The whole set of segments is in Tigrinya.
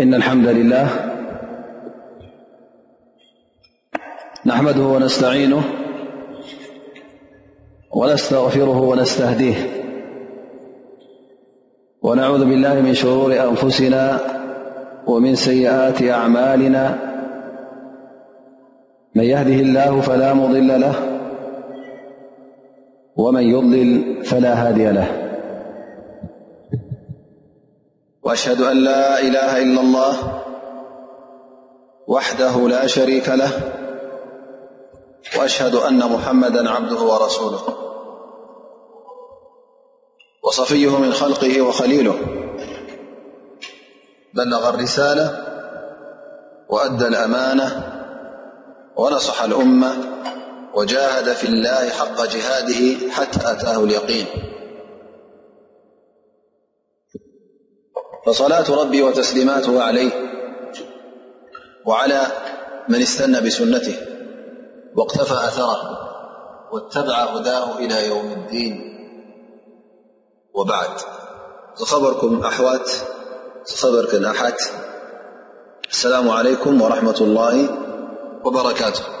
إن الحمد لله نحمده ونستعينه ونستغفره ونستهديه ونعوذ بالله من شرور أنفسنا ومن سيئات أعمالنا من يهده الله فلا مضل له ومن يضلل فلا هادي له وأشهد أن لا إله إلا الله وحده لا شريك له وأشهد أن محمدا عبده ورسوله وصفيه من خلقه وخليله بلغ الرسالة وأدى الأمانة ونصح الأمة وجاهد في الله حق جهاده حتى أتاه اليقين فصلاة ربي وتسليماته عليه وعلى من استنى بسنته واقتفى أثره واتبع هداه إلى يوم الدين وبعد سخبركم أحوات سخبرك أحت السلام عليكم ورحمة الله وبركاتهكلو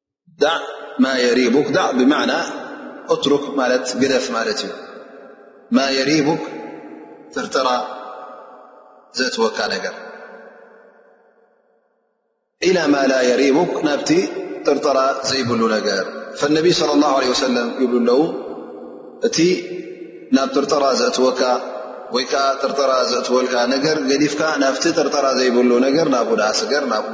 ዳዕ ማ የሪቡክ ዳዕ ብማዕና ኦትሩክ ማለት ግደፍ ማለት እዩ ማ የሪቡክ ጥርጥራ ዘእትወካ ነገር ኢላ ማ ላ የሪቡክ ናብቲ ጥርጥራ ዘይብሉ ነገር ፈነቢይ ስለ ላሁ ለ ወሰለም ይብሉ ኣለዉ እቲ ናብ ጥርጥራ ዘእትወካ ወይ ከዓ ጥርጥራ ዘእትወልካ ነገር ገዲፍካ ናብቲ ጥርጥራ ዘይብሉ ነገር ናብኡ ድኣ ስገር ናብኡ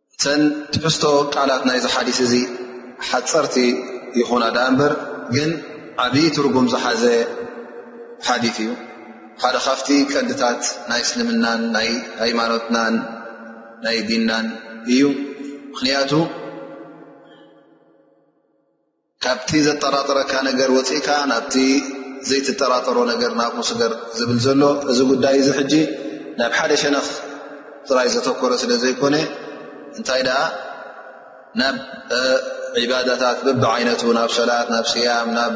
እተን ትሕዝቶ ቃላት ናይ እዚ ሓዲስ እዚ ሓፀርቲ ይኹና ድኣ እምበር ግን ዓብዪ ትርጉም ዝሓዘ ሓዲ እዩ። ሓደ ካብቲ ቀንድታት ናይ እስልምናን ናይ ሃይማኖትናን ናይ ዲንናን እዩ። ምኽንያቱ ካብቲ ዘጠራጥረካ ነገር ወፂእካ ናብቲ ዘይትጠራጠሮ ነገር ናብኡ ስገር ዝብል ዘሎ እዚ ጉዳይ እዚ ሕጂ ናብ ሓደ ሸነኽ ጥራይ ዘተኮረ ስለ ዘይኮነ እንታይ ደኣ ናብ ዒባዳታት በብዓይነቱ ናብ ሰላት ናብ ስያም ናብ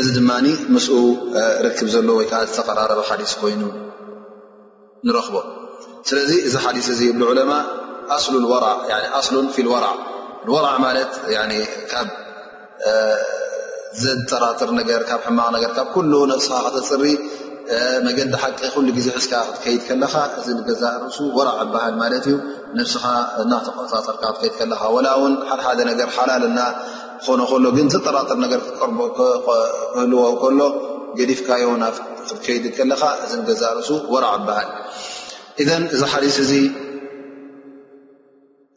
እዚ ድማ ምስ ርክብ ዘሎ ወይ ከዓ ዝተቀራረበ ሓዲስ ኮይኑ ንረኽቦ ስለዚ እዚ ሓዲስ እዚ እብ ዑለማ ኣስሉ ወራ ኣስሉ ፊ ወራ ወራ ማለት ካብ ዘጠራጥር ነገር ካብ ሕማቕ ነገር ካብ ኩሉ ነስኻ ከተፅሪ መገዲ ሓቂ ኩሉ ግዜ ሕዝካ ክትከይድ ከለኻ እዚ ንገዛእ ርእሱ ወራ በሃል ማለት እዩ ነስኻ እናተቆፃፀርካ ክትከይድ ከለኻ ወላ ውን ሓደሓደ ነገር ሓላል እና ክኾኖ ከሎ ግን ዘጠራጥር ነገር ክትቀርቦ ክህልዎ ከሎ ገዲፍካዮ ናብ ክትከይድ ከለኻ እዚ ገዛ ርእሱ ወራዕ ይበሃል እዘን እዚ ሓዲስ እዚ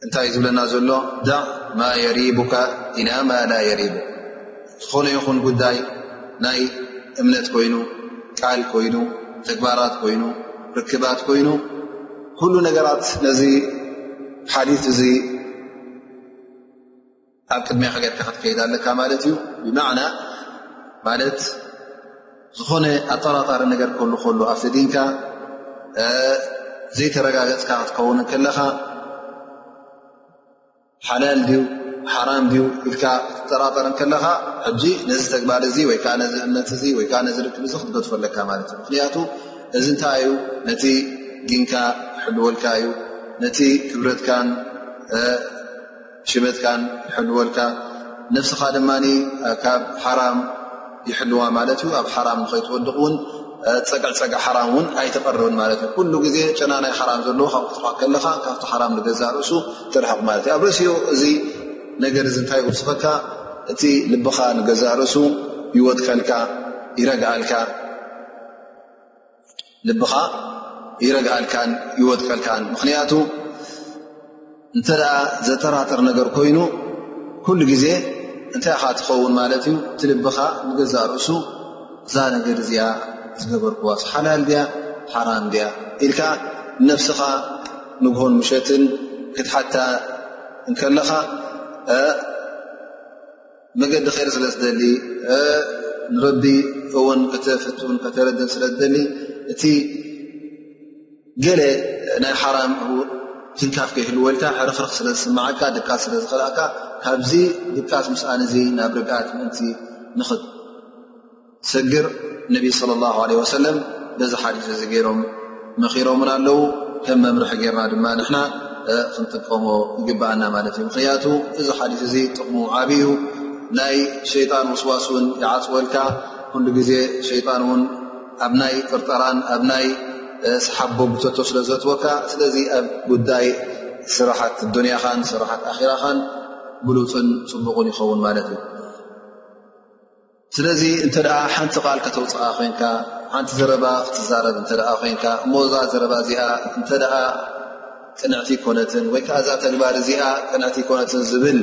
እንታይ እዩ ዝብለና ዘሎ ዳዕ ማ የሪቡካ ኢና ማ ላ የሪቡ ዝኾነ ይኹን ጉዳይ ናይ እምነት ኮይኑ ቃል ኮይኑ ተግባራት ኮይኑ ርክባት ኮይኑ ኩሉ ነገራት ነዚ ሓዲ እዚ ኣብ ቅድሜኻ ጌርካ ክትከይድ ኣለካ ማለት እዩ ብማዕና ማለት ዝኾነ ኣጠራጣሪ ነገር ከሉ ከሉ ኣብቲ ዲንካ ዘይተረጋገፅካ ክትከውን ከለኻ ሓላል ድዩ ሓራም ድዩ ኢልካ ክትጠራጠር ከለኻ ሕጂ ነዚ ተግባር እዚ ወይ ከዓ ነዚ እምነት እዚ ወይ ከዓ ነዚ ርክብ እዚ ክትገድፎ ኣለካ ማለት እዩ ምክንያቱ እዚ እንታይ እዩ ነቲ ዲንካ ክሕልወልካ እዩ ነቲ ክብረትካን ሽመትካን ይሕልወልካ ነብስኻ ድማ ካብ ሓራም ይሕልዋ ማለት እዩ ኣብ ሓራም ንኸይትወድቕ ውን ፀግዕፀግዕ ሓራም ውን ኣይትቐርብን ማለት እዩ ኩሉ ግዜ ጨና ናይ ሓራም ዘለዎ ካብ ክትርሕቕ ከለኻ ካብቲ ሓራም ንገዛእ ርእሱ ትርሕቕ ማለት እዩ ኣብ ርእሲኡ እዚ ነገር እዚ እንታይ ይውስኸካ እቲ ልብኻ ንገዛእ ርእሱ ይወድቀልካ ይረግኣልካ ልብኻ ይረግኣልካን ይወድቀልካን ምኽንያቱ እንተ ዘጠራጥር ነገር ኮይኑ ኩሉ ግዜ እንታይ ኻ ትኸውን ማለት እዩ እቲ ልብኻ ንገዛ ርእሱ እዛ ነገር እዚኣ ዝገበርክዋስ ሓላል ድያ ሓራም ድያ ኢልካ ነፍስኻ ንግሆን ሙሸትን ክትሓታ እንከለኻ መገዲ ኸይር ስለ ትደሊ ንረቢ እውን ከተፍትን ከተረድን ስለ ትደሊ እቲ ገለ ናይ ሓራም ትንካፍ ከይህልዎ ኢልካ ሕርኽርኽ ስለ ዝስምዓካ ድቃስ ስለ ዝኸልእካ ካብዚ ድቃስ ምስኣን እዚ ናብ ርግኣት ምእንቲ ንኽድ ሰግር ነቢ صለ ላ ለ ወሰለም በዚ ሓዲስ እዚ ገይሮም መኺሮምን ኣለዉ ከም መምርሒ ገይርና ድማ ንሕና ክንጥቀሞ ይግብኣና ማለት እዩ ምኽንያቱ እዚ ሓዲስ እዚ ጥቕሙ ዓብ ዩ ናይ ሸይጣን ውስዋስ ውን ይዓፅወልካ ኩሉ ግዜ ሸይጣን እውን ኣብ ናይ ቅርጠራን ኣብ ናይ ሰሓብ ቦግተቶ ስለ ዘትወካ ስለዚ ኣብ ጉዳይ ስራሓት ዱንያኻን ስራሓት ኣኪራኻን ብሉፅን ፅቡቕን ይኸውን ማለት እዩ ስለዚ እንተ ሓንቲ ቓል ከተውፅኣ ኮንካ ሓንቲ ዘረባ ክትዛረብ እተ ኮንካ እሞ እዛ ዘረባ እዚኣ እንተ ቅንዕቲ ኮነትን ወይ ከዓ እዛ ተግባር እዚኣ ቅንዕቲ ኮነትን ዝብል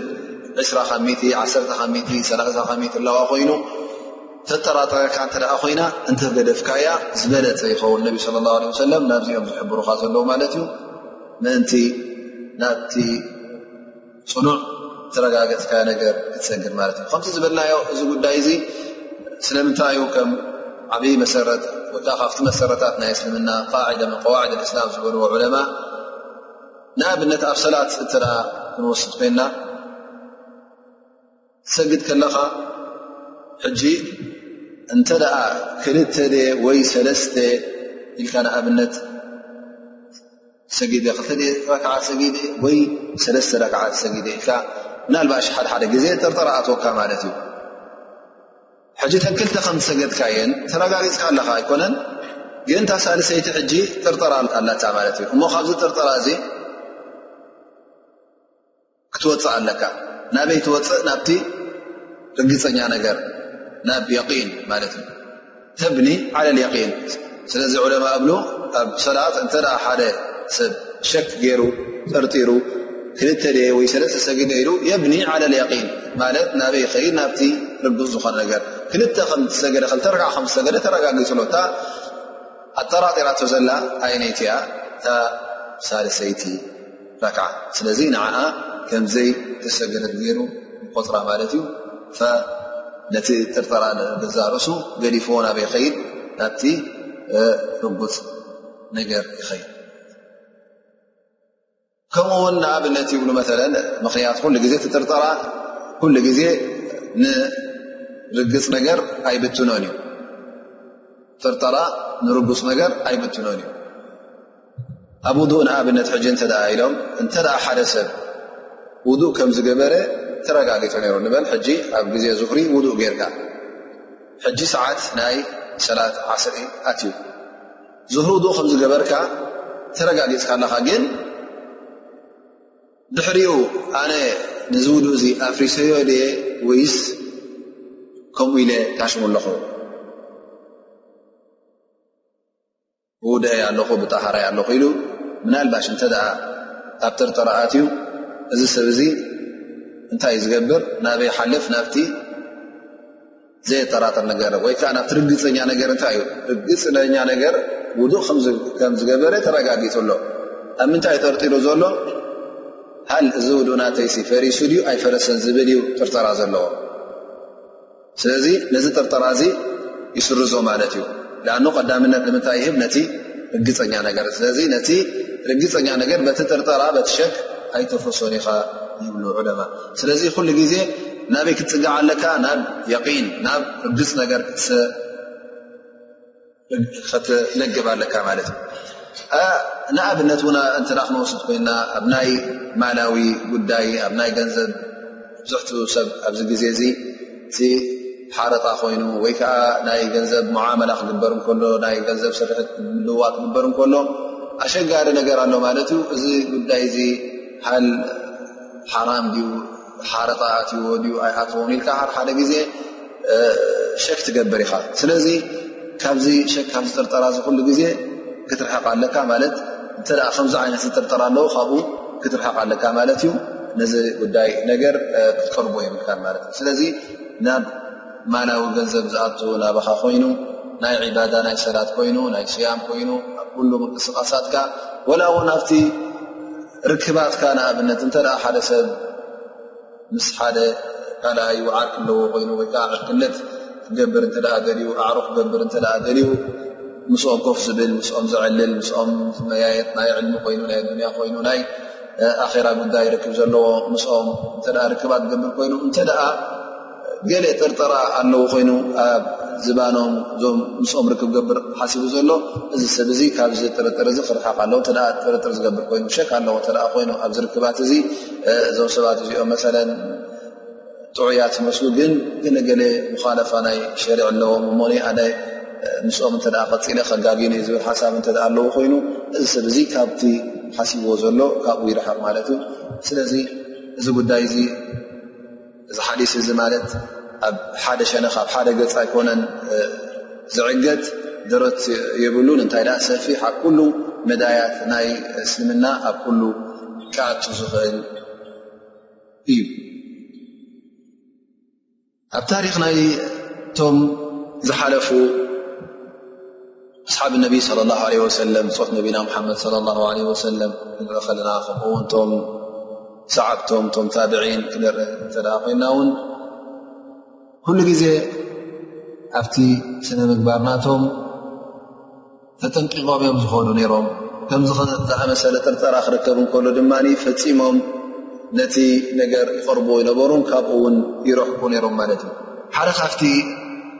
ዕስራ ካብ ሚእቲ ዓሰርተ ካብ ሚእቲ ሰላሳ ካብ ሚእቲ ኣለዋ ኮይኑ ተጠራጠረካ እንተ ኮይና እንተገደፍካያ ዝበለፀ ይኸውን ነቢ ስለ ላ ለ ሰለም ናብዚኦም ዝሕብሩካ ዘለዉ ማለት እዩ ምእንቲ ናብቲ ፅኑዕ ዝተረጋገፅካዮ ነገር ክትሰግር ማለት እዩ ከምቲ ዝበልናዮ እዚ ጉዳይ እዚ ስለምንታይ እዩ ከም ዓብይ መሰረት ወይ ከዓ ካብቲ መሰረታት ናይ እስልምና ቃዒደ ምን ቀዋዒድ እስላም ዝበልዎ ዑለማ ንኣብነት ኣብ ሰላት እተ ክንወስድ ኮይንና ትሰግድ ከለኻ ሕጂ እንተ ደኣ ክልተ ደ ወይ ሰለስተ ኢልካ ንኣብነት ሰጊደ ክልተ ደ ረክዓ ሰጊደ ወይ ሰለስተ ረክዓ ሰጊደ ኢልካ ምናልባሽ ሓደ ሓደ ግዜ ጥርጠር ኣትወካ ማለት እዩ ሕጂ ተን ክልተ ከም ዝሰገድካ እየን ተረጋጊፅካ ኣለኻ ኣይኮነን ግን እታ ሳልሰይቲ ሕጂ ጥርጠራ ኣላታ ማለት እዩ እሞ ካብዚ ጥርጠራ እዚ ክትወጽእ ኣለካ ናበይ ትወጽእ ናብቲ ርግጸኛ ነገር ናብ የን ማለት እዩ ተብኒ ዓለ የን ስለዚ ዑለማ እብሉ ኣብ ሰላት እንተ ሓደ ሰብ ሸክ ገይሩ ጠርጢሩ ክልተ ደ ወይ ሰለስተ ሰጊደ ኢሉ የብኒ ዓለ የን ማለት ናበይ ኸይድ ናብቲ ርግፅ ዝኾነ ነገር ክልተ ከምዝሰገደ ክልተ ርክዓ ከምዝሰገደ ተረጋጊፅሎ እታ ኣጠራጢራቶ ዘላ ኣይነይቲ እያ እታ ሳልሰይቲ ረክዓ ስለዚ ንዓኣ ከምዘይ ተሰገደት ገይሩ ይቆፅራ ማለት እዩ ነቲ ጥርጠራ ገዛ ርእሱ ገዲፍዎ ናበይ ይኸይድ ናብቲ ርጉፅ ነገር ይኸይድ ከምኡ ውን ንኣብነት ይብሉ መ ምክንያት ኩሉ ግዜ ትጥርጠራ ኩሉ ግዜ ንርግፅ ነገር ኣይብትኖን እዩ ጥርጠራ ንርጉፅ ነገር ኣይብትኖን እዩ ኣብ ውዱእ ንኣብነት ሕጂ እንተ ኢሎም እንተ ሓደ ሰብ ውዱእ ከም ዝገበረ ተረጋጊጹ ነይሩ ንበል ሕጂ ኣብ ግዜ ዙህሪ ውዱእ ጌርካ ሕጂ ሰዓት ናይ ሰላት ዓስሪ ኣትዩ ዙህሪ ውዱእ ከም ዝገበርካ ተረጋጊጽካ ኣለኻ ግን ድሕሪኡ ኣነ ንዚ ውዱእ እዚ ኣፍሪሰዮ ድየ ወይስ ከምኡ ኢለ ታሽሙ ኣለኹ ብውድሀይ ኣለኹ ብጣሃራይ ኣለኹ ኢሉ ምናልባሽ እንተ ኣብ ጥርጠራ ኣትዩ እዚ ሰብ እዚ እንታይ እዩ ዝገብር ናበይ ሓልፍ ናብቲ ዘየጠራጥር ነገር ወይ ከዓ ናብቲ ርግፀኛ ነገር እንታይ እዩ ርግፅለኛ ነገር ውዱእ ከም ዝገበረ ተረጋጊፁ ኣሎ ኣብ ምንታይ ጠርጢሩ ዘሎ ሃል እዚ ውዱእ ናተይሲ ፈሪሱ ድዩ ኣይፈረሰን ዝብል እዩ ጥርጠራ ዘለዎ ስለዚ ነዚ ጥርጠራ እዚ ይስርዞ ማለት እዩ ኣ ቀዳምነት ንምንታይ ይህብ ነቲ ርግፀኛ ነገር ስለዚ ነቲ ርግፀኛ ነገር በቲ ጥርጠራ በቲ ሸክ ኣይተፈሶን ኢኻ ይብሉ ዑለማ ስለዚ ኩሉ ግዜ ናበይ ክትፅጋዓ ኣለካ ናብ የን ናብ ርግፅ ነገር ክትሰ ክትለግብ ኣለካ ማለት እዩ ንኣብነት ውን እተ ክንወስድ ኮይና ኣብ ናይ ማላዊ ጉዳይ ኣብ ናይ ገንዘብ ብዙሕቲ ሰብ ኣብዚ ግዜ እዚ እቲ ሓረጣ ኮይኑ ወይ ከዓ ናይ ገንዘብ መዓመላ ክግበር እከሎ ናይ ገንዘብ ስርሕት ልዋ ክግበር እከሎ ኣሸጋሪ ነገር ኣሎ ማለት እዩ እዚ ጉዳይ እዚ ሓል ሓራም ድዩ ሓረጣ ኣትዎ ድዩ ኣይኣትዎን ኢልካ ሓሓደ ግዜ ሸክ ትገብር ኢኻ ስለዚ ካብዚ ሸክ ካብ ዝጥርጠራ እዚ ኩሉ ግዜ ክትርሕቕ ኣለካ ማለት እንተ ከምዚ ዓይነት ዝጥርጠራ ኣለዉ ካብኡ ክትርሕቕ ኣለካ ማለት እዩ ነዚ ጉዳይ ነገር ክትቀርቦ ይብልካ ማለት እዩ ስለዚ ናብ ማላዊ ገንዘብ ዝኣት ናባኻ ኮይኑ ናይ ዕባዳ ናይ ሰላት ኮይኑ ናይ ስያም ኮይኑ ኣብ ኩሉ ምንቅስቓሳትካ ወላ እውን ኣብቲ ርክባትካ ንኣብነት እንተ ሓደ ሰብ ምስ ሓደ ካልኣዩ ዓርክ ኣለዎ ኮይኑ ወይ ከዓ ዕርክነት ክገብር እተ ደልዩ ኣዕሩ ክገብር እተ ደልዩ ምስኦም ኮፍ ዝብል ምስኦም ዘዕልል ምስኦም ዝመያየጥ ናይ ዕልሚ ኮይኑ ናይ ኣዱንያ ኮይኑ ናይ ኣኼራ ጉዳይ ርክብ ዘለዎ ምስኦም እተ ርክባት ገብር ኮይኑ እንተ ገለ ጥርጠራ ኣለዉ ኮይኑ ኣብ ዝባኖም እዞም ምስኦም ርክብ ገብር ሓሲቡ ዘሎ እዚ ሰብ እዚ ካብዚ ጥርጥር እዚ ክርሓቕ ኣለዉ ተ ጥርጥር ዝገብር ኮይኑ ሸክ ኣለዎ ተ ኮይኑ ኣብዚ ርክባት እዚ እዞም ሰባት እዚኦም መሰለ ጥዑያት ዝመስሉ ግን ገለገለ ሙኻለፋ ናይ ሸሪዕ ኣለዎም እሞ ኣነ ምስኦም እተ ቀፂለ ከጋጊነ ዩ ዝብል ሓሳብ እተ ኣለዎ ኮይኑ እዚ ሰብ እዚ ካብቲ ሓሲብዎ ዘሎ ካብኡ ይርሓቕ ማለት እዩ ስለዚ እዚ ጉዳይ እዚ እዚ ሓዲስ እዚ ማለት ኣብ ሓደ ሸነኽ ኣብ ሓደ ገጽ ኣይኮነን ዝዕገት ደረት የብሉን እንታይ ደኣ ሰፊሕ ኣብ ኩሉ መዳያት ናይ እስልምና ኣብ ኩሉ ክኣቱ ዝኽእል እዩ ኣብ ታሪኽ ናይ እቶም ዝሓለፉ ኣስሓብ ነቢ صለ ላه ለ ወሰለም ብፆት ነቢና ሓመድ صለ ላه ለ ወሰለም ክንርኢ ከለና ከምኡ ውን ቶም ሰዓብቶም ቶም ታብዒን ክንርኢ እንተ ኮይና ውን ኩሉ ግዜ ኣብቲ ስነ ምግባር ናቶም ተጠንቂቖም እዮም ዝኾኑ ነይሮም ከምዚ ዝኣመሰለ ጥርጠራ ክርከብ እንከሎ ድማ ፈፂሞም ነቲ ነገር ይቐርቡ ይነበሩን ካብኡ ውን ይረሕኩ ነይሮም ማለት እዩ ሓደ ካብቲ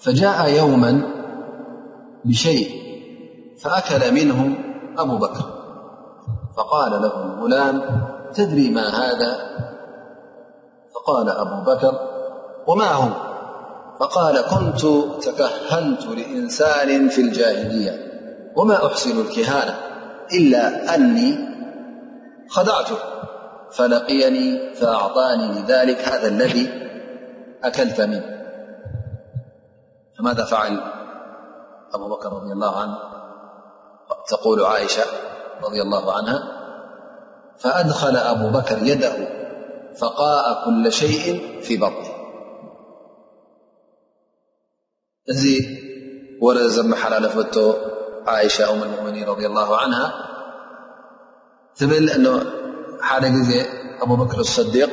فجاء يوما بشيء فأكل منه أبو بكر فقال له الغلام تدري ما هذا فقال أبو بكر وما هو فقال كنت تكهنت لإنسان في الجاهلية وما أحسن الكهانة إلا أني خضعته فلقيني فأعطاني لذلك هذا الذي أكلت منه فماذا فعل أبو بكر رضي الله عنهتقول عائشة رضي الله عنها فأدخل أبو بكر يده فقاء كل شيء في بطنه እዚ ወረ ዘመሓላለፈቶ ዓእሻ ኡም ሙእምኒን ረ ላ ዓንሃ ትብል እ ሓደ ግዜ ኣቡበክር ሰዲቅ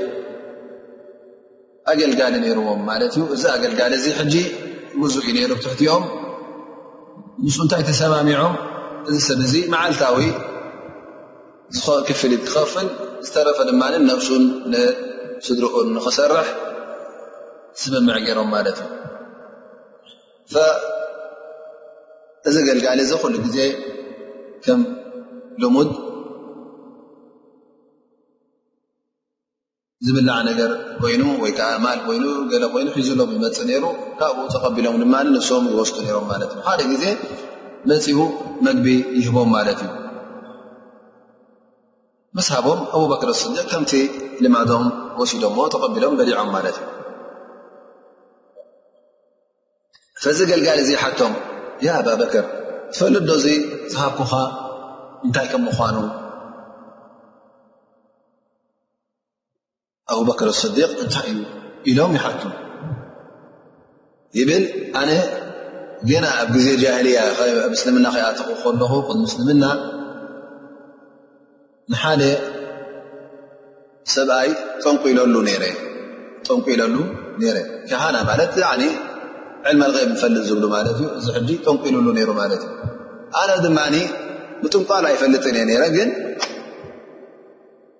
ኣገልጋሊ ነይርዎም ማለት እዩ እዚ ኣገልጋሊ እዚ ሕጂ ብዙ እዩ ነይሩ ትሕትኦም ምስ እንታይ ተሰማሚዖም እዚ ሰብ እዚ መዓልታዊ ዝኸእል ክፍሊት ክኸፍል ዝተረፈ ድማ ነብሱን ንስድርኡን ንኽሰርሕ ስምምዕ ገይሮም ማለት እዩ እዚ ገልጋሊ እዚ ኩሉ ግዜ ከም ልሙድ ዝብላዕ ነገር ኮይኑ ወይ ከዓ ማል ኮይኑ ገለ ኮይኑ ሒዙሎም ይመፅእ ነይሩ ካብኡ ተቐቢሎም ድማ ንሶም ይወስዱ ነይሮም ማለት እዩ ሓደ ግዜ መፂኡ መግቢ ይህቦም ማለት እዩ ምስ ሃቦም ኣቡበክር ስድቅ ከምቲ ልማዶም ወሲዶሞ ተቐቢሎም በሊዖም ማለት እዩ ፈዚ ገልጋሊ እዙ ሓቶም ያ ኣባበክር ትፈልጥ ዶ እዙ ዝሃብኩኻ እንታይ ከም ምኳኑ ኣቡበከር ኣስዲቅ እንታይ እዩ ኢሎም ይሓቱ ይብል ኣነ ገና ኣብ ግዜ ጃህልያ ምስልምና ከይኣተኹ ከለኹ ቅድ ምስልምና ንሓደ ሰብኣይ ጠንቂለሉ ነረ ጠንቂለሉ ነረ ካሃና ማለት ዕልማ ልቀ ንፈልጥ ዝብሉ ማለት እዩ እዚ ሕጂ ጠንቂልሉ ነይሩ ማለት እዩ ኣነ ድማ ምጥንቋል ኣይፈልጥን እየ ነረ ግን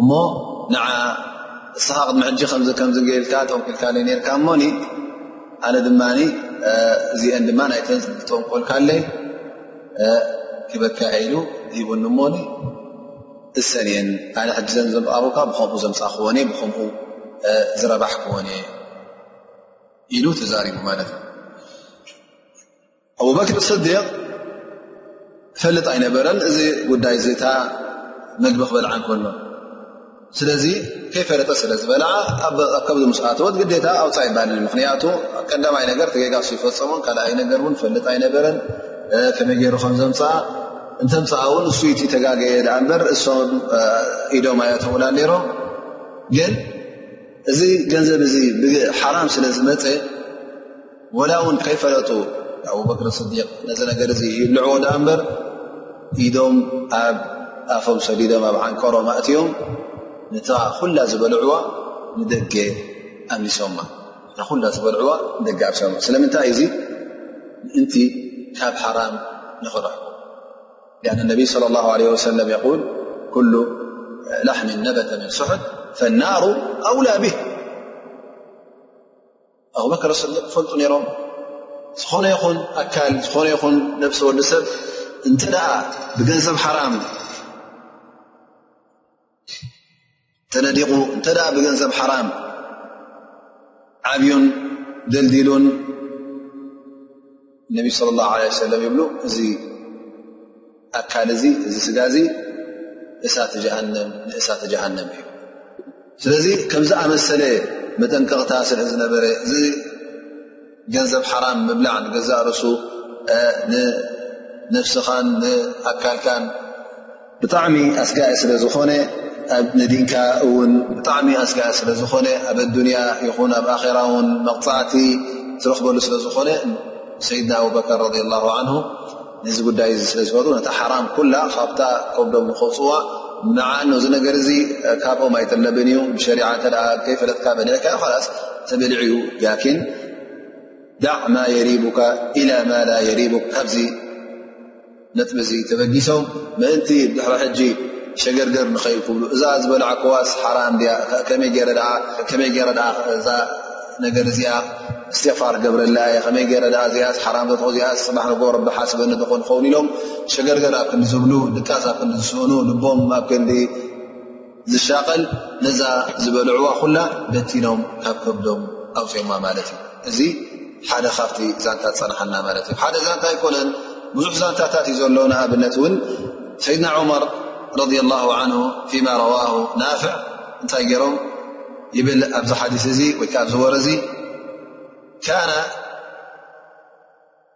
እሞ ንዓ እስኻ ቅድሚ ሕጂ ከምዚ ከምዚ ገይልካ ጠንቁልካለይ ነርካ እሞኒ ኣነ ድማ እዚአን ድማ ናይተን ዝጠንቆልካለይ ክበካ ኢሉ ሂቡኒ እሞኒ እሰን እየን ኣነ ሕጂ ዘን ዘምቃሩካ ብከምኡ ዘምፃክዎን እየ ብከምኡ ዝረባሕክዎን እየ ኢሉ ተዛሪቡ ማለት እዩ ኣቡበክር ስዲቅ ይፈልጥ ኣይነበረን እዚ ጉዳይ ዚ እታ መግቢ ክበልዓ ከሎ ስለዚ ከይፈለጠ ስለ ዝበልዓ ኣብ ከብዚ ምስኣተወት ግዴታ ኣውፃእ ይባል ምክንያቱ ቀዳማይ ነገር ተጌጋሱ ይፈፀሙን ካልኣይ ነገር እውን ፈልጥ ኣይነበረን ከመይ ገይሩ ከም ዘምፃኣ እንተምፃኣ እውን እሱይቲ ተጋገየ ዳኣ እምበር እሶም ኢዶም ኣያተውላ ነይሮም ግን እዚ ገንዘብ እዚ ሓራም ስለ ዝመፀ ወላ እውን ከይፈለጡ ኣቡበክር ስዲቅ ነዚ ነገር እዚ ይብልዕዎ ድኣ እምበር ኢዶም ኣብ ኣፎም ሰዲዶም ኣብ ዓንቀሮም ኣእትዮም ነታ ኩላ ዝበልዕዋ ንደገ ኣምሊሶማ እታ ኩላ ዝበልዕዋ ንደገ ኣብሶማ ስለምንታይ እዚ ምእንቲ ካብ ሓራም ንኽረሕቡ ኣን ነቢይ صለ ላه ለ ወሰለም የቁል ኩሉ ላሕሚ ነበተ ምን ስሑት ፈናሩ ኣውላ ብህ ኣቡበከር ስዲቅ ክፈልጡ ነይሮም ዝኾነ ይኹን ኣካል ዝኾነ ይኹን ነብሲ ወዲ ሰብ እንተ ደኣ ብገንዘብ ሓራም ተነዲቑ እንተ ደኣ ብገንዘብ ሓራም ዓብዩን ደልዲሉን ነቢ ስለ ላ ለ ሰለም ይብሉ እዚ ኣካል እዚ እዚ ስጋ እዚ እሳተ ጀሃንም ንእሳተ ጀሃንም እዩ ስለዚ ከምዝኣመሰለ መጠንቀቕታ ስለ ዝነበረ እዚ ገንዘብ ሓራም ምብላዕ ንገዛእ ርእሱ ንነፍስኻን ንኣካልካን ብጣዕሚ ኣስጋኢ ስለ ዝኾነ ኣብ ንዲንካ እውን ብጣዕሚ ኣስጋኢ ስለ ዝኾነ ኣብ ኣዱንያ ይኹን ኣብ ኣኼራ እውን መቕፃዕቲ ትረኽበሉ ስለ ዝኾነ ሰይድና ኣብበከር ረድ ላሁ ዓንሁ ነዚ ጉዳይ እዚ ስለ ዝፈጡ ነታ ሓራም ኩላ ካብታ ከብዶም ንኸውፅዋ መዓኖ እዚ ነገር እዚ ካብኦም ኣይጠለብን እዩ ብሸሪዓ እተ ከይፈለጥካ በልዕካ ዩ ላስ ተበልዕ እዩ ላኪን ዳዕ ማ የሪቡካ ኢላ ማ ላ የሪቡክ ካብዚ ነጥቢ እዚ ተበጊሶም ምእንቲ ድሕሪ ሕጂ ሸገርገር ንኸይብሉ እዛ ዝበላዕኩዋስ ሓራም ድያ ከመይ ገይረ ደኣ ከመይ ገይረ ደኣ እዛ ነገር እዚኣ እስትቕፋር ክገብረላ እየ ከመይ ገይረ ደኣ እዚኣስ ሓራም ዶትኾ እዚኣስ ፅባሕ ንጎ ረቢ ሓስበኒ ዶኾ ንኸውን ኢሎም ሸገርገር ኣብ ክንዲ ዝብሉ ድቃስ ኣብ ክንዲ ዝስእኑ ልቦም ኣብ ክንዲ ዝሻቐል ነዛ ዝበልዕዋ ኩላ በቲኖም ካብ ከብዶም ኣውፅኦማ ማለት እዩ እዚ ሓደ ካብቲ ዛንታ ዝፀናሓና ማለት እዩ ሓደ ዛንታ ኣይኮነን ብዙሕ ዛንታታት እዩ ዘሎ ንኣብነት እውን ሰይድና ዑመር ረድ ላሁ ዓን ፊማ ረዋሁ ናፍዕ እንታይ ገይሮም ይብል ኣብዚ ሓዲስ እዚ ወይከዓ ኣብዚ ወረ እዚ ካነ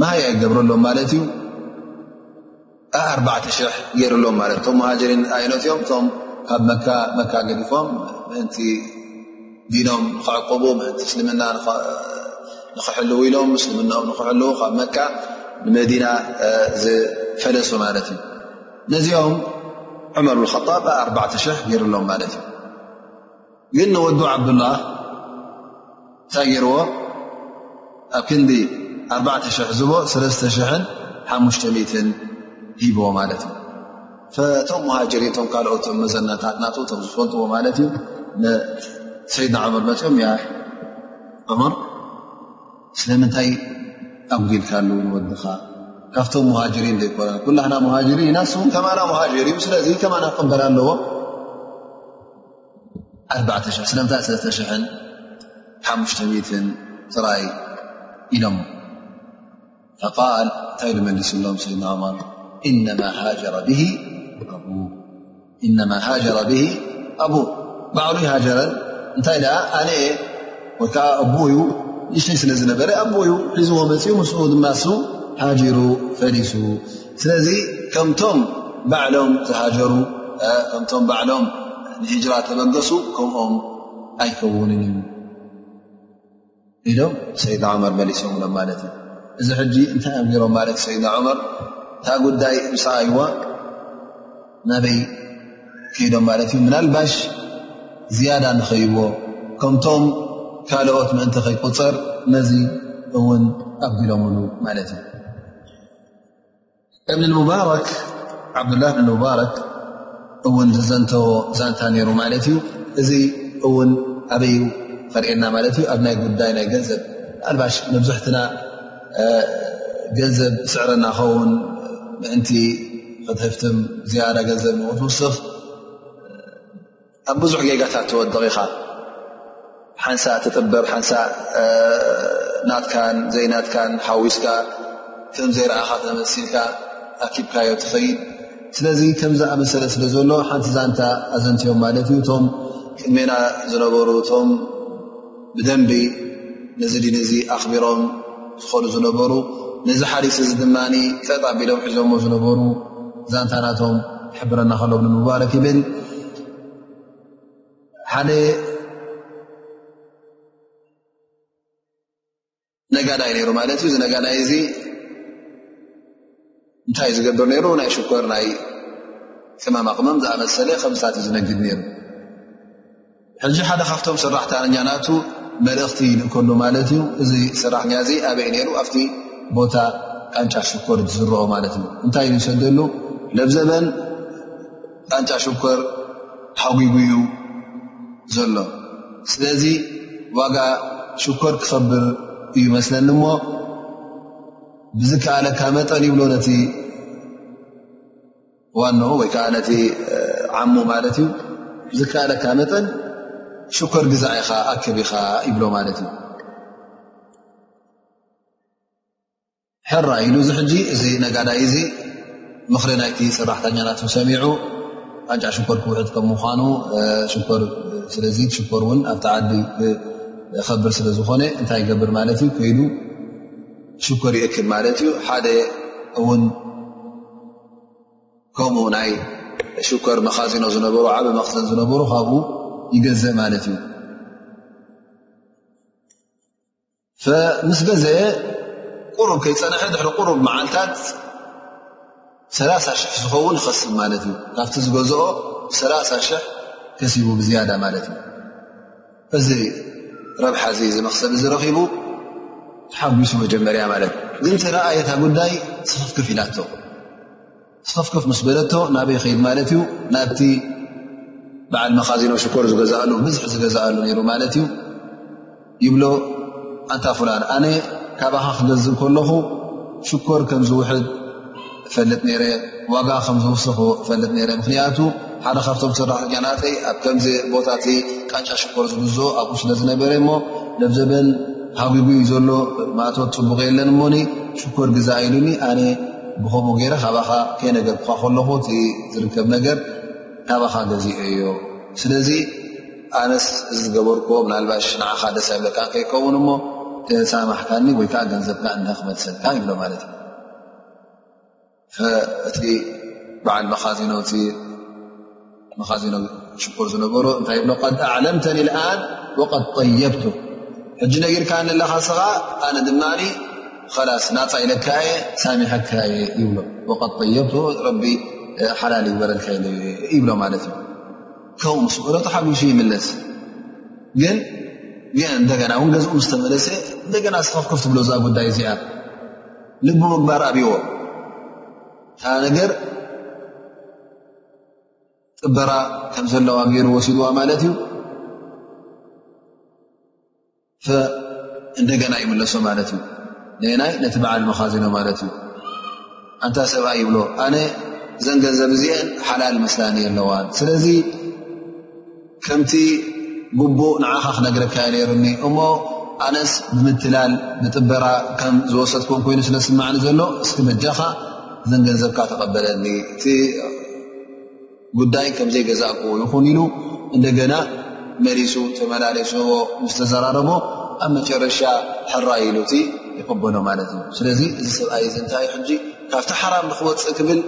መሃያ ይገብረሎም ማለት እዩ ኣኣርባዕተ ሽሕ ገይሩሎም ማለት እቶም መሃጀሪን ኣይኖት እዮም እቶም ካብ መካ መካ ገዲፎም ምእንቲ ዲኖም ንክዕቅቡ ምእንቲ እስልምና ንክሕልው ኢሎም ምስልምናኦም ንክሕልው ካብ መካ ንመዲና ዝፈለሱ ማለት እዩ ነዚኦም ዑመር ብልከጣብ ኣኣርባዕተ ሽሕ ገይሩሎም ማለት እዩ ግን ንወዱ ዓብዱላ እንታይ ገይርዎ ኣብ ክንዲ 4,00 ዝቦ 3,500 ሂቦ ማለት እዩ ፈቶም ሙሃጀሪ ቶም ካልኦት ም መዘናታት ናቶ ቶም ዝፈልጥዎ ማለት እዩ ንሰይድና ዑመር መፅኦም ያ ዑመር ስለምንታይ ኣጉዲልካሉ ንወድኻ ካብቶም ሙሃጀሪን ዘይኮነ ኩላና ሙሃጀሪን ኢና ንስውን ከማና ሙሃጀሪ እዩ ስለዚ ከማና ክቅበል ኣለዎ ኣርባዕተ ሽሕ ስለምንታይ ሰለስተ ሽሕን ሓሙሽተ ሚትን ጥራይ ኢሎሞ ፈቃል እንታይ ኢሉ መሊሱሎም ሰይድና ዑመር ኢነማ ሃጀረ ብሂ ኣቡ ባዕሉ ይሃጀረን እንታይ ደኣ ኣነ እየ ወይ ከዓ ኣቦዩ ንእሽተይ ስለ ዝነበረ ኣቦዩ ሒዝዎ መፅኡ ምስኡ ድማ እሱ ሃጅሩ ፈሊሱ ስለዚ ከምቶም ባዕሎም ዝሃጀሩ ከምቶም ባዕሎም ንሂጅራ ተበገሱ ከምኦም ኣይከውንን እዩ ኢሎም ሰይድና ዑመር መሊሶምሎም ማለት እዩ እዚ ሕጂ እንታይ እዮም ገሮም ማለት ሰይድና ዑመር እታ ጉዳይ ምስኣይዋ ናበይ ከይዶም ማለት እዩ ምናልባሽ ዝያዳ ንኸይዎ ከምቶም ካልኦት ምእንቲ ከይቁፅር ነዚ እውን ኣቢሎምሉ ማለት እዩ እብኒ ሙባረክ ዓብዱላህ ብን ሙባረክ እውን ዝዘንተዎ ዛንታ ነይሩ ማለት እዩ እዚ እውን ኣበይ ዩ ከርእየና ማለት እዩ ኣብ ናይ ጉዳይ ናይ ገንዘብ ኣልባሽ መብዝሕትና ገንዘብ ስዕረና ኸውን ምእንቲ ክትህፍትም ዝያዳ ገንዘብ ንክትውስኽ ኣብ ብዙሕ ጌጋታት ትወድቕ ኢኻ ሓንሳእ ትጥበር ሓንሳእ ናትካን ዘይናትካን ሓዊስካ ከም ዘይረኣኻ ተመሲልካ ኣኪብካዮ ትኸይድ ስለዚ ከምዝኣመሰለ ስለ ዘሎ ሓንቲ ዛንታ ኣዘንትዮም ማለት እዩ እቶም ቅድሜና ዝነበሩ እቶም ብደንቢ ነዚ ዲን እዚ ኣኽቢሮም ዝኸዱ ዝነበሩ ነዚ ሓዲስ እዚ ድማ ቀጥ ኣቢሎም ሒዞሞ ዝነበሩ ዛንታ ናቶም ክሕብረና ከሎ እብኒ ሙባረክ ይብል ሓደ ነጋዳይ ነይሩ ማለት እዩ እዚ ነጋዳይ እዚ እንታይ ዝገብር ነይሩ ናይ ሽኮር ናይ ቅመማ ቅመም ዝኣመሰለ ከምሳት እዩ ዝነግድ ነይሩ ሕዚ ሓደ ካብቶም ሰራሕተኛ ናቱ መልእኽቲ ይልእከሉ ማለት እዩ እዚ ሰራሕተኛ እዚ ኣበይ ነይሩ ኣብቲ ቦታ ቃንጫ ሽኮር ዝዝረኦ ማለት እዩ እንታይ ዝሰደሉ ለብዘበን ቃንጫ ሽኮር ሓጒጒ'ዩ ዘሎ። ስለዚ ዋጋ ሽኮር ክኸብር እዩ መስለኒ እሞ ብዝከኣለካ መጠን ይብሎ ነቲ ዋንኡ ወይ ከዓ ነቲ ዓሙ ማለት እዩ ብዝከኣለካ መጠን ሽኮር ግዛዕ ኢኻ ኣከብ ኢኻ ይብሎ ማለት እዩ። ሕራ ኢሉ እዚ ሕጂ እዚ ነጋዳይ እዚ ምኽሪ ናይቲ ሰራሕተኛናት ሰሚዑ ቃንጫዕ ሽኮር ክውሕጥ ከም ምኳኑ ሽኮር ስለዚ ሽኮር እውን ኣብቲ ዓዲ ክኸብር ስለ ዝኾነ እንታይ ይገብር ማለት እዩ ከይዱ ሽኮር ይእክብ ማለት እዩ ሓደ እውን ከምኡ ናይ ሽኮር መኻዚኖ ዝነበሩ ዓበ መኽዘን ዝነበሩ ካብኡ ይገዘእ ማለት እዩ ምስ ገዘ ቁሩብ ከይፀንሐ ድሕሪ ቁሩብ መዓልታት ሰላሳ ሽሕ ዝኸውን ይኸስብ ማለት እዩ ካብቲ ዝገዝኦ ሰላሳ ሽሕ ከሲቡ ብዝያዳ ማለት እዩ እዚ ረብሓ እዚ እዚ መክሰብ እዚ ረኺቡ ተሓጒሱ መጀመርያ ማለት እዩ ግን ተረኣየታ ጉዳይ ስኽፍክፍ ኢላቶ ጸፍከፍ ምስ በለቶ ናበይ ኸይድ ማለት እዩ ናብቲ በዓል መኻዚኖ ሽኮር ዝገዝኣሉ ብዝሒ ዝገዝኣሉ ነይሩ ማለት እዩ ይብሎ ኣንታ ፍላን ኣነ ካባኻ ክገዝእ ከለኹ ሽኮር ከም ዝውሕድ እፈልጥ ነረ ዋጋ ከም ዝውስኽ እፈልጥ ነረ ምኽንያቱ ሓደ ካብቶም ሰራሕተኛናተይ ኣብ ከምዚ ቦታ እቲ ቃንጫ ሽኮር ዝግዝ ኣብኡ ስለ ዝነበረ እሞ ነብዘበን ሃጉጉ እዩ ዘሎ ማእቶት ፅቡቕ የለን እሞኒ ሽኮር ግዛ ኢሉኒ ኣነ ብከምኡ ገይረ ካባኻ ከይነገርኩካ ከለኹ እቲ ዝርከብ ነገር ካባኻ ገዚኦ እዮ ስለዚ ኣነስ እዚ ዝገበርክዎ ምናልባሽ ንዓኻ ደስ ኣይብለካ ከይከውን እሞ ተሳማሕካኒ ወይ ከዓ ገንዘብካ እንዳ ክመልሰልካ ይብሎ ማለት እዩ እቲ በዓል መኻዚኖ እቲ መኻዚኖ ሽኮር ዝነበሮ እንታይ ብሎ ቐድ ኣዕለምተኒ ልኣን ወቐድ ጠየብቱ ሕጂ ነጊርካ ንለኻ ስኻ ኣነ ድማ ኸላስ ናፃ ኢለካ እየ ሳሚሐካ እየ ይብሎ ወቐድ ጠየብቱ ረቢ ሓላል ይበረልካ ኢ ይብሎ ማለት እዩ ከምኡ ምስ በሎ ተሓጒሱ ይምለስ ግን እንደገና እውን ገዝኡ ምስ ተመለሰ እንደገና ስኸፍከፍ ትብሎ እዛ ጉዳይ እዚኣ ልቢ ምግባር ኣብዎ እታ ነገር ጥበራ ከም ዘለዋ ገይሩ ወሲድዋ ማለት እዩ እንደገና ይምለሶ ማለት እዩ ንናይ ነቲ በዓል መኻዚኖ ማለት እዩ ኣንታ ሰብኣ ይብሎ ኣነ እዘን ገንዘብ እዚአን ሓላል መስላኒ ኣለዋ ስለዚ ከምቲ ግቡእ ንዓኻ ክነግረካ እየ ነይሩኒ እሞ ኣነስ ብምትላል ብጥበራ ከም ዝወሰድኩም ኮይኑ ስለ ዝስማዕኒ ዘሎ እስኪ በጃኻ እዘን ገንዘብካ ተቐበለኒ እቲ ጉዳይ ከምዘይ ገዛእኩዎ ይኹን ኢሉ እንደገና መሊሱ ተመላለስዎ ምስ ተዘራረቦ ኣብ መጨረሻ ሕራይ ኢሉ እቲ ይቕበሎ ማለት እዩ ስለዚ እዚ ሰብኣይ እዚ እንታይ ሕጂ ካብቲ ሓራም ንክወፅእ ክብል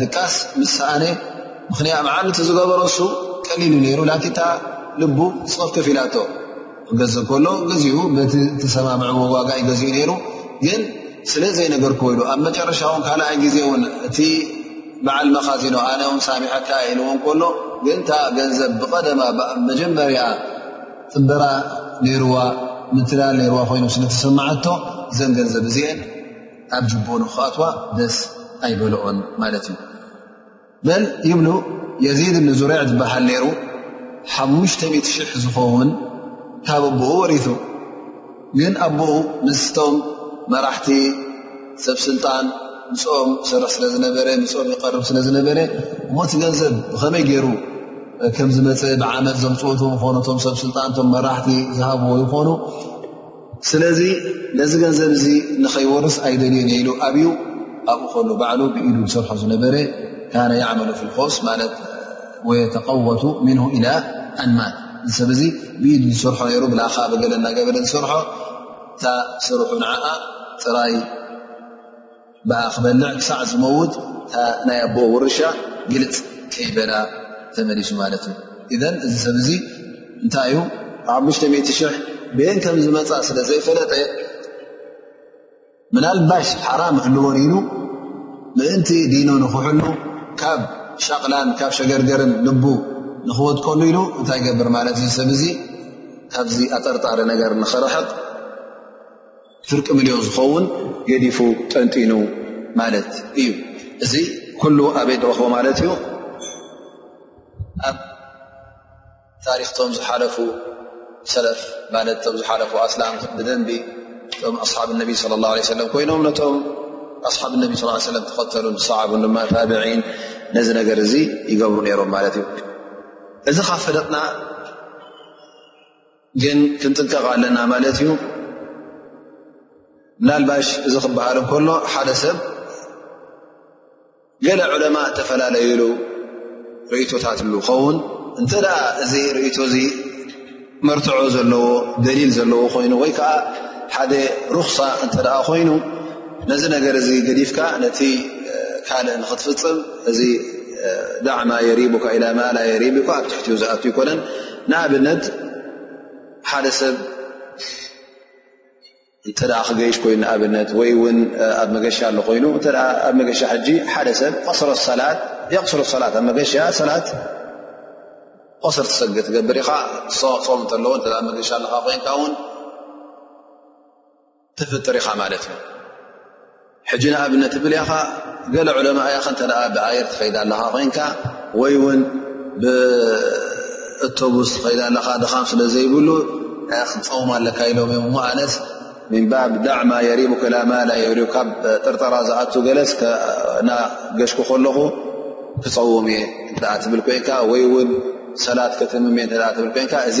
ድቃስ ምስ ሰኣነ ምኽንያት ምዓል እቲ ዝገበሮ እሱ ቀሊሉ ነይሩ ላቲታ ልቡ ስቐፍ ከፍ ኢላቶ ክገዘብ ከሎ ገዚኡ በቲ ተሰማምዕዎ ዋጋ ዩ ገዚኡ ነይሩ ግን ስለ ዘይነገር ክወኢሉ ኣብ መጨረሻ ውን ካልኣይ ግዜ ውን እቲ በዓል መኻዚኖ ኣነ ውን ሳሚሐካ ኢልዎን ከሎ ግን እታ ገንዘብ ብቐደማ መጀመርያ ጥበራ ነይርዋ ምትላል ነይርዋ ኮይኑ ስለ ተሰማዓቶ ዘን ገንዘብ እዚአን ኣብ ጅቦኑ ክኣትዋ ደስ ኣይበልኦን ማለት እዩ በል ይብሉ የዚድ እብኒ ዙሬዕ ዝበሃል ነይሩ ሓሙሽ00 ዝኸውን ካብ ኣቦኡ ወሪቱ ግን ኣቦኡ ምስቶም መራሕቲ ሰብ ስልጣን ንኦም ይሰርሕ ስለ ዝነበረ ንኦም ይቀርብ ስለ ዝነበረ ሞቲ ገንዘብ ብኸመይ ገይሩ ከም ዝመፅእ ብዓመት ዘምፅኡቱ ምኾኑ ቶም ሰብ ስልጣን ቶም መራሕቲ ዝሃብዎ ይኾኑ ስለዚ ነዚ ገንዘብ እዚ ንኸይወርስ ኣይደልዩን ኢሉ ኣብዩ ኣብኡ ከሉ ባዕሉ ብኢዱ ዝሰርሖ ዝነበረ ካነ ያዕመሉ ፍልኮስ ማለት ወየተቀወቱ ምንሁ ኢላ ኣንማት ንሰብ እዚ ብኢዱ ዝሰርሖ ነይሩ ብላካ ብገለ እናገበለ ዝሰርሖ እታ ስርሑ ንዓኣ ጥራይ ብኣ ክበልዕ ክሳዕ ዝመውት እታ ናይ ኣቦኡ ውርሻ ግልፅ ከይበላ ተመሊሱ ማለት እዩ እዘን እዚ ሰብ እዙ እንታይ እዩ ሓሙሽተ ሚእቲ ሽሕ ቤን ከም ዝመፃእ ስለ ዘይፈለጠ ምናልባሽ ሓራም ክህልዎን ኢሉ ምእንቲ ዲኑ ንክሕሉ ካብ ሻቕላን ካብ ሸገርገርን ልቡ ንክወድቀሉ ኢሉ እንታይ ይገብር ማለት እዚ ሰብ እዙ ካብዚ ኣጠርጣሪ ነገር ንክርሕቕ ፍርቂ ምልዮን ዝኸውን ገዲፉ ጠንጢኑ ማለት እዩ እዚ ኩሉ ኣበይ ንረኽቦ ማለት እዩ ኣብ ታሪክቶም ዝሓለፉ ሰለፍ ማለት ቶም ዝሓለፉ ኣስላም ብደንቢ እቶም ኣስሓብ ነቢ ስለ ላ ለ ሰለም ኮይኖም ነቶም ኣስሓብ ነቢ ስ ሰለም ተኸተሉ ዝሰዓቡን ድማ ታብዒን ነዚ ነገር እዚ ይገብሩ ነይሮም ማለት እዩ እዚ ካብ ፈለጥና ግን ክንጥንቀቕ ኣለና ማለት እዩ ምናልባሽ እዚ ክበሃል እንከሎ ሓደ ሰብ ገለ ዕለማ እተፈላለዩሉ ርእቶታት ሉ ኸውን እንተ ደኣ እዚ ርእቶ እዚ መርትዖ ዘለዎ ደሊል ዘለዎ ኮይኑ ወይ ከዓ ሓደ ሩኽሳ እንተ ደኣ ኮይኑ ነዚ ነገር እዚ ገዲፍካ ነቲ ካልእ ንኽትፍፅም እዚ ዳዕማ የሪቡካ ኢላማ ላ የሪቡካ ኣብ ትሕትኡ ዝኣት ኣይኮነን ንኣብነት ሓደ ሰብ እንተ ክገይሽ ኮይኑ ንኣብነት ወይ ውን ኣብ መገሻ ኣሎ ኮይኑ እተ ኣብ መገሻ ሕጂ ሓደ ሰብ ቕስሮ ሰላት የቕስሮ ሰላት ኣብ መገሻ ሰላት ቕስር ትሰግ ትገብር ኢኻ ሶም እተለዎ ኣብ መገሻ ኣለኻ ኮይንካ ውን ትፍጥር ኢኻ ማለት እዩ ሕጂ ንኣብነት ትብል ኢኻ ገለ ዑለማ እያኸ እንተ ብኣየር ትኸይዳ ኣለኻ ኮይንካ ወይ እውን ብእቶቡስ ትኸይዳ ኣለኻ ድኻም ስለ ዘይብሉ ክትፀውማ ኣለካ ኢሎም እዮም እሞ ኣነስ ምንባብ ዳዕማ የሪቡ ክላማላ የሪ ካብ ጥርጠራ ዝኣቱ ገለስ ና ገሽኩ ከለኹ ክፀውም እየ እተ ትብል ኮይንካ ወይ እውን ሰላት ክትምም እየ እተ ትብል ኮይንካ እዚ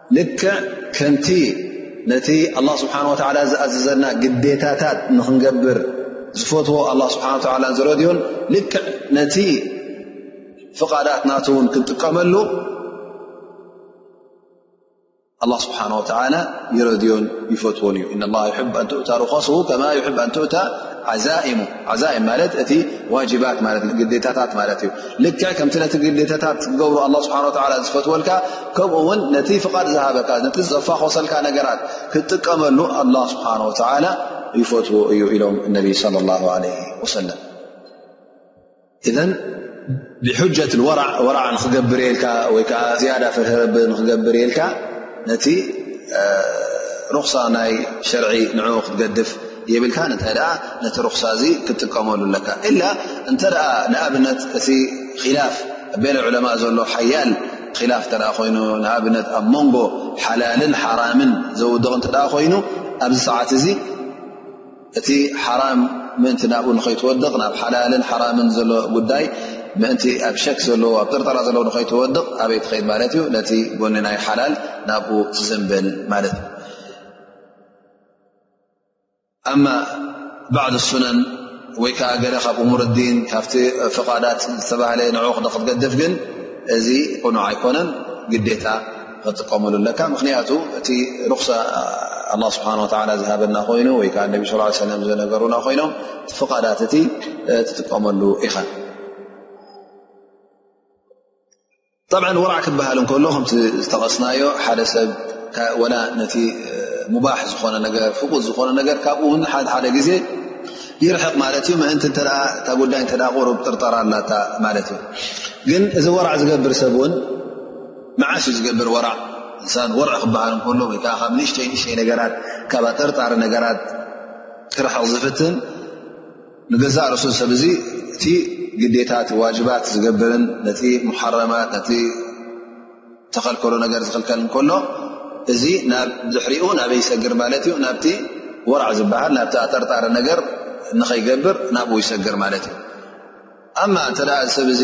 ልክዕ ከምቲ ነቲ ኣላ ስብሓን ወተዓላ ዝኣዘዘና ግዴታታት ንኽንገብር ዝፈትዎ ኣላ ስብሓን ወተዓላ ዝረድዮን ልክዕ ነቲ ፍቓዳት ናት እውን ክንጥቀመሉ ኣላ ስብሓን ወተዓላ ይረድዮን ይፈትዎን እዩ እነላ ይሕብ ኣንትእታ ርኸሱ ከማ ይሕብ ኣንትእታ ዓዛኢሙ ዓዛኢም ማለት እቲ ዋጅባት ማለት ግዴታታት ማለት እዩ ልክዕ ከምቲ ነቲ ግዴታታት ትገብሩ ኣላ ስብሓን ወተዓላ ዝፈትወልካ ከምኡ እውን ነቲ ፍቓድ ዝሃበካ ነቲ ዘፋኾሰልካ ነገራት ክትጥቀመሉ ኣላ ስብሓን ወተዓላ ይፈትዎ እዩ ኢሎም እነቢይ ለ ላ ለ ወሰለም እዘን ብሑጀት ወራዕ ወራዕ ንክገብር የልካ ወይ ከዓ ዝያዳ ፍርህ ረቢ ንክገብር የልካ ነቲ ሩኽሳ ናይ ሸርዒ ንዑ ክትገድፍ የብልካን እንተ ደኣ ነቲ ሩኽሳ እዚ ክትጥቀመሉ ኣለካ ኢላ እንተ ደኣ ንኣብነት እቲ ኪላፍ ቤለ ዑለማእ ዘሎ ሓያል ኺላፍ እተ ኮይኑ ንኣብነት ኣብ መንጎ ሓላልን ሓራምን ዘውድቕ እተ ኮይኑ ኣብዚ ሰዓት እዚ እቲ ሓራም ምእንቲ ናብኡ ንኸይትወድቕ ናብ ሓላልን ሓራምን ዘሎ ጉዳይ ምእንቲ ኣብ ሸክ ዘለዎ ኣብ ጥርጠራ ዘለዎ ንኸይትወድቕ ኣበይ ትኸይድ ማለት እዩ ነቲ ጎኒ ናይ ሓላል ናብኡ ትዘንበል ማለት እዩ ኣማ ባዕድ ሱነን ወይ ከኣ ገለ ካብ እሙር ዲን ካብቲ ፍቓዳት ዝተባህለ ንዑ ክትገድፍ ግን እዚ ቕኑዕ ኣይኮነን ግዴታ ክትጥቀመሉ ኣለካ ምክንያቱ እቲ ሩክሳ ኣላ ስብሓን ወተላ ዝሃበና ኮይኑ ወይ ከዓ ነቢ ስ ሰለም ዝነገሩና ኮይኖም ፍቓዳት እቲ ትጥቀመሉ ኢኻ ጠብዓ ወራዕ ክበሃል እንከሎ ከምቲ ዝተቐስናዮ ሓደ ሰብ ወላ ነቲ ሙባሕ ዝኾነ ነገር ፍቁት ዝኾነ ነገር ካብኡ ን ሓደ ሓደ ግዜ ይርሕቕ ማለት እዩ ምእንቲ እተ እታ ጉዳይ እተ ቁሩብ ጥርጠራ ኣላታ ማለት እዩ ግን እዚ ወራዕ ዝገብር ሰብ እውን መዓስ እዩ ዝገብር ወራዕ እንሳን ወርዕ ክበሃል እንከሎ ወይ ከዓ ካብ ንእሽተይ ንእሽተይ ነገራት ካብ ኣጠርጣሪ ነገራት ክርሕቕ ዝፍትን ንገዛእ ርእሱ ሰብ እዚ እቲ ግዴታ እቲ ዋጅባት ዝገብርን ነቲ ሙሓረማት ነቲ ተኸልከሎ ነገር ዝኽልከል እንከሎ እዚ ናብ ድሕሪኡ ናበይ ይሰግር ማለት እዩ ናብቲ ወርዕ ዝበሃል ናብቲ ኣጠርጣሪ ነገር ንኸይገብር ናብኡ ይሰግር ማለት እዩ ኣማ እንተ ሰብ እዚ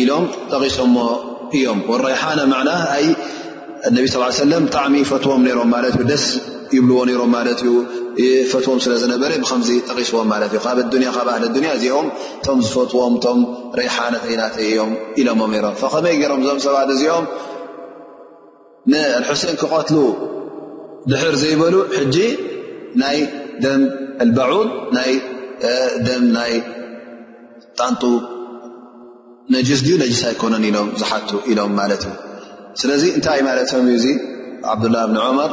ኢሎም ጠቒሶሞ እዮም ወረይሓና መዕና ኣይ ነቢ ስ ሰለም ብጣዕሚ ፈትዎም ነሮም ማለት እዩ ደስ ይብልዎ ነሮም ማለት እዩ ፈትዎም ስለ ዝነበረ ብከምዚ ጠቒስዎም ማለት እዩ ካብ ኣዱንያ ካብ ኣህሊ ኣዱንያ እዚኦም እቶም ዝፈትዎም እቶም ረይሓነተይናተይ እዮም ኢሎሞም ነሮም ፈኸመይ ገሮም እዞም ሰባት እዚኦም ንሑሴን ክቐትሉ ድሕር ዘይበሉ ሕጂ ናይ ደም ኣልባዑን ናይ ደም ናይ ጣንጡ ነጅስ ድዩ ነጅስ ኣይኮነን ኢሎም ዝሓቱ ኢሎም ማለት እዩ ስለዚ እንታይ ማለትም እዙ ዓብዱላ ብን ዑመር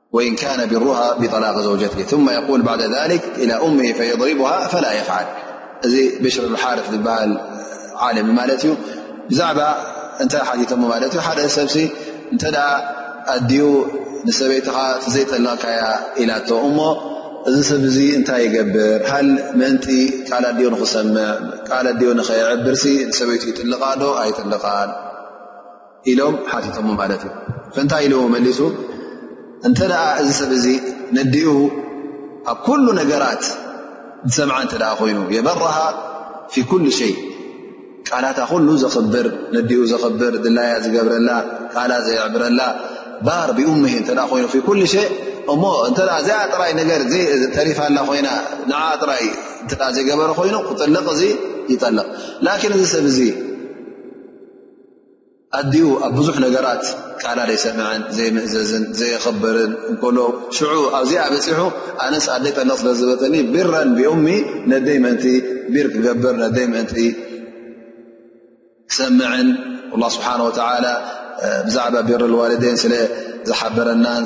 ወእን ካነ ቢሩሃ ብጠላቅ ዘውጀትህ ثመ የቁል ባዕደ ذሊክ ኢላ እምህ ፈየضሪቡሃ ፈላ የፍዓል እዚ ብሽር ሓርፍ ዝበሃል ዓለም ማለት እዩ ብዛዕባ እንታይ ሓቲቶሞ ማለት እዩ ሓደ ሰብሲ እንተ ኣዲኡ ንሰበይትኻ ዘይጠለቕካያ ኢላቶ እሞ እዚ ሰብ እዚ እንታይ ይገብር ሃል ምእንቲ ቃል ኣዲኡ ንክሰምዕ ቃል ኣዲኡ ንኸየዕብርሲ ንሰበይቱ ይጥልቓ ዶ ኣይጥልቓን ኢሎም ሓቲቶሞ ማለት እዩ ፈንታይ ኢልዎ መሊሱ እንተ እዚ ሰብ እዚ ነዲኡ ኣብ ኩሉ ነገራት ዝሰምዓ እተ ኮይኑ የበረሃ ፊ ኩሉ ሸይ ቃላታ ኩሉ ዘኽብር ነዲኡ ዘኽብር ድላያ ዝገብረላ ቃላ ዘየዕብረላ ባር ብኡምሂ እተ ኮይኑ ፊ ኩሉ ሸይ እሞ እተ እዚኣ ጥራይ ነገር ተሪፋላ ኮይና ንዓ ጥራይ እተ ዘይገበረ ኮይኑ ክጥልቕ እዚ ይጠልቕ ላኪን እዚ ሰብ እዚ ኣዲኡ ኣብ ብዙሕ ነገራት ቃላ ዘይሰምዐን ዘይምእዘዝን ዘየኽብርን እንከሎ ሽዑ ኣብዚኣ በፂሑ ኣነስ ኣደይ ጠለቕ ስለ ዝበተኒ ቢረን ብኡሚ ነደይ ምእንቲ ቢር ክገብር ነደይ ምእንቲ ክሰምዕን ላ ስብሓን ወተላ ብዛዕባ ቢር ልዋልደይን ስለ ዝሓበረናን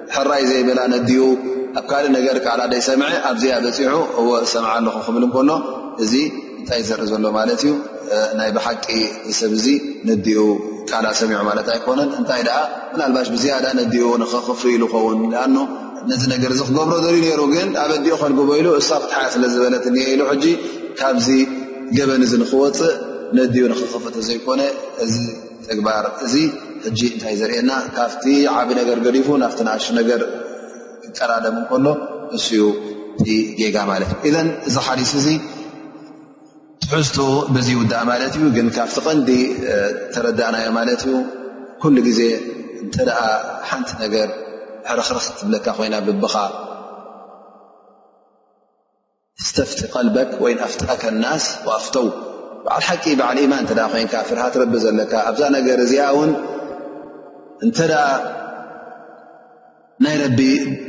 ሕራይ ዘይበላ ነዲኡ ኣብ ካልእ ነገር ቃላ ደይሰምዐ ኣብዚኣ በፂሑ እወ ሰምዓ ኣለኹ ክብል እንከሎ እዚ እንታይ እዩ ዘርኢ ዘሎ ማለት እዩ ናይ ብሓቂ ሰብ እዚ ነዲኡ ቃላ ሰሚዑ ማለት ኣይኮነን እንታይ ደኣ ምናልባሽ ብዝያዳ ነዲኡ ንክኽፍ ኢሉ ኸውን ኣኑ ነዚ ነገር እዚ ክገብሮ ዘልዩ ነይሩ ግን ኣብ ኣዲኡ ከልግቦ ኢሉ እሳ ክትሓያ ስለ ዝበለት እኒአ ኢሉ ሕጂ ካብዚ ገበን እዚ ንክወፅእ ነዲኡ ንክኽፍት ዘይኮነ እዚ ተግባር እዚ ሕጂ እንታይ ዘርእየና ካብቲ ዓብ ነገር ገዲፉ ናብቲ ንእሽ ነገር ክቀዳደም እንከሎ እሱዩ እቲ ጌጋ ማለት እዩ እዘን እዚ ሓዲስ እዚ ትሕዝቱ ብዚ ይውዳእ ማለት እዩ ግን ካብቲ ቀንዲ ተረዳእናዮ ማለት እዩ ኩሉ ግዜ እንተ ደኣ ሓንቲ ነገር ሕርኽርኽ ትብለካ ኮይና ብብኻ እስተፍቲ ቀልበክ ወይን ኣፍተኣከ ናስ ወኣፍተው በዓል ሓቂ በዓል ኢማን እንተ ኮይንካ ፍርሃት ረቢ ዘለካ ኣብዛ ነገር እዚኣ እውን እንተ ናይ ረቢ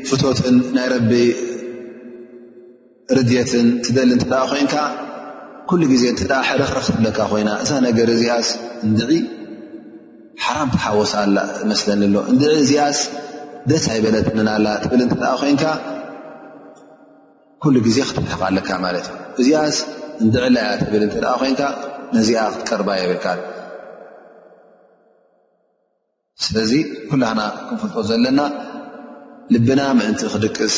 ፍቶትን ናይ ረቢ ርድትን ትደሊ እተ ኮይንካ ኩሉ ግዜ እተ ሕርኽርኽ ትብለካ ኮይና እዛ ነገር እዚኣስ እንድዒ ሓራም ትሓወሳ ኣላ መስለኒ ኣሎ እንድዒ እዚኣስ ደስ ኣይበለትንና ኣላ ትብል እተ ኮይንካ ኩሉ ግዜ ክትልሕቕ ኣለካ ማለት እዩ እዚኣስ እንድዕላ እያ ትብል እንተ ኮይንካ ነዚኣ ክትቀርባ የብልካ ስለዚ ኩላና ክንፈልጦ ዘለና ልብና ምእንቲ ክድቅስ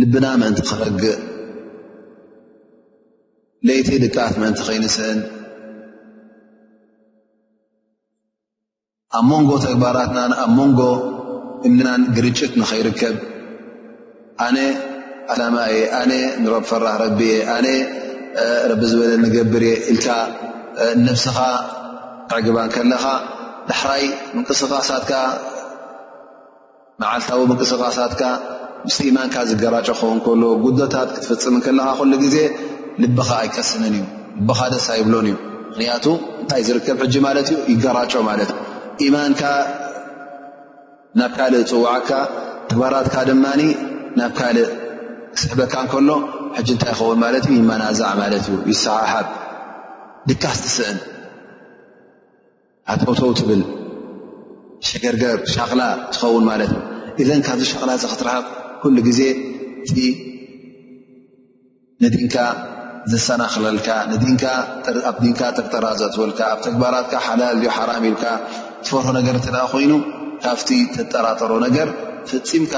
ልብና ምእንቲ ክረግእ ለይቲ ድቃት ምእንቲ ከይንስእን ኣብ መንጎ ተግባራትናን ኣብ መንጎ እምናን ግርጭት ንኸይርከብ ኣነ ኣላማ እየ ኣነ ንረብ ፈራህ ረቢ እየ ኣነ ረቢ ዝበለ ንገብር እየ ኢልካ ነብስኻ ዕግባን ከለኻ ዳሕራይ ምንቅስቓሳትካ መዓልታዊ ምንቅስቓሳትካ ምስ ኢማንካ ዝገራጮ ክኸውን ከሎ፣ ጉድለታት ክትፍጽም እንከለኻ ኩሉ ግዜ ልብኻ ኣይቀስንን እዩ፣ ልብኻ ደስ ኣይብሎን እዩ። ምኽንያቱ እንታይ ዝርከብ ሕጂ ማለት እዩ ይገራጮ ማለት እዩ። ኢማንካ ናብ ካልእ ጽውዓካ፣ ተግባራትካ ድማ ናብ ካልእ ክስሕበካ እንከሎ ሕጂ እንታይ ይኸውን ማለት እዩ ይመናዛዕ ማለት እዩ፣ ይሰሓሓብ ድቃስ ትስእን። ሃተውተው ትብል ሸገርገር ሻቕላ ትኸውን ማለት እዩ እዘን ካብዚ ሻቕላ እዚ ክትረሃብ ኩሉ ግዜ እቲ ንዲንካ ዘሰናኽለልካ ንዲንካ ኣብ ዲንካ ጥርጠራ ዘእትወልካ ኣብ ተግባራትካ ሓላል ዩ ሓራም ኢልካ ትፈርሆ ነገር እተ ደኣ ኮይኑ ካብቲ ተጠራጠሮ ነገር ፈፂምካ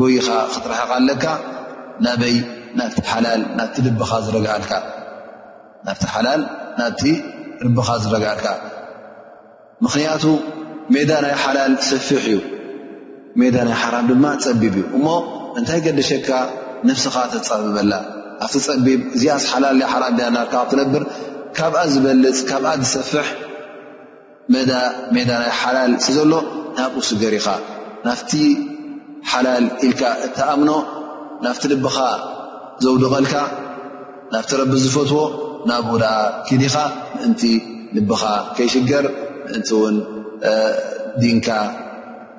ጎይኻ ክትረሃቕ ኣለካ ናበይ ናብቲ ሓላል ናብቲ ልብኻ ዝረግኣልካ ናብቲ ሓላል ናብቲ ርብኻ ዝረግኣካ ምኽንያቱ ሜዳ ናይ ሓላል ሰፊሕ እዩ ሜዳ ናይ ሓራም ድማ ፀቢብ እዩ እሞ እንታይ ገደሸካ ነፍስኻ ተፃብበላ ኣብቲ ፀቢብ እዚኣስ ሓላል ሓራም ዳናርካ ክትነብር ካብኣ ዝበልፅ ካብኣ ዝሰፍሕ መዳ ሜዳ ናይ ሓላል ስዘሎ ናብኡ ስገር ኢኻ ናፍቲ ሓላል ኢልካ እትኣምኖ ናፍቲ ልብኻ ዘውድቐልካ ናፍቲ ረቢ ዝፈትዎ ናብኡ ደኣ ኪድ ኢኻ ምእንቲ ልብኻ ከይሽገር ምእንቲ እውን ዲንካ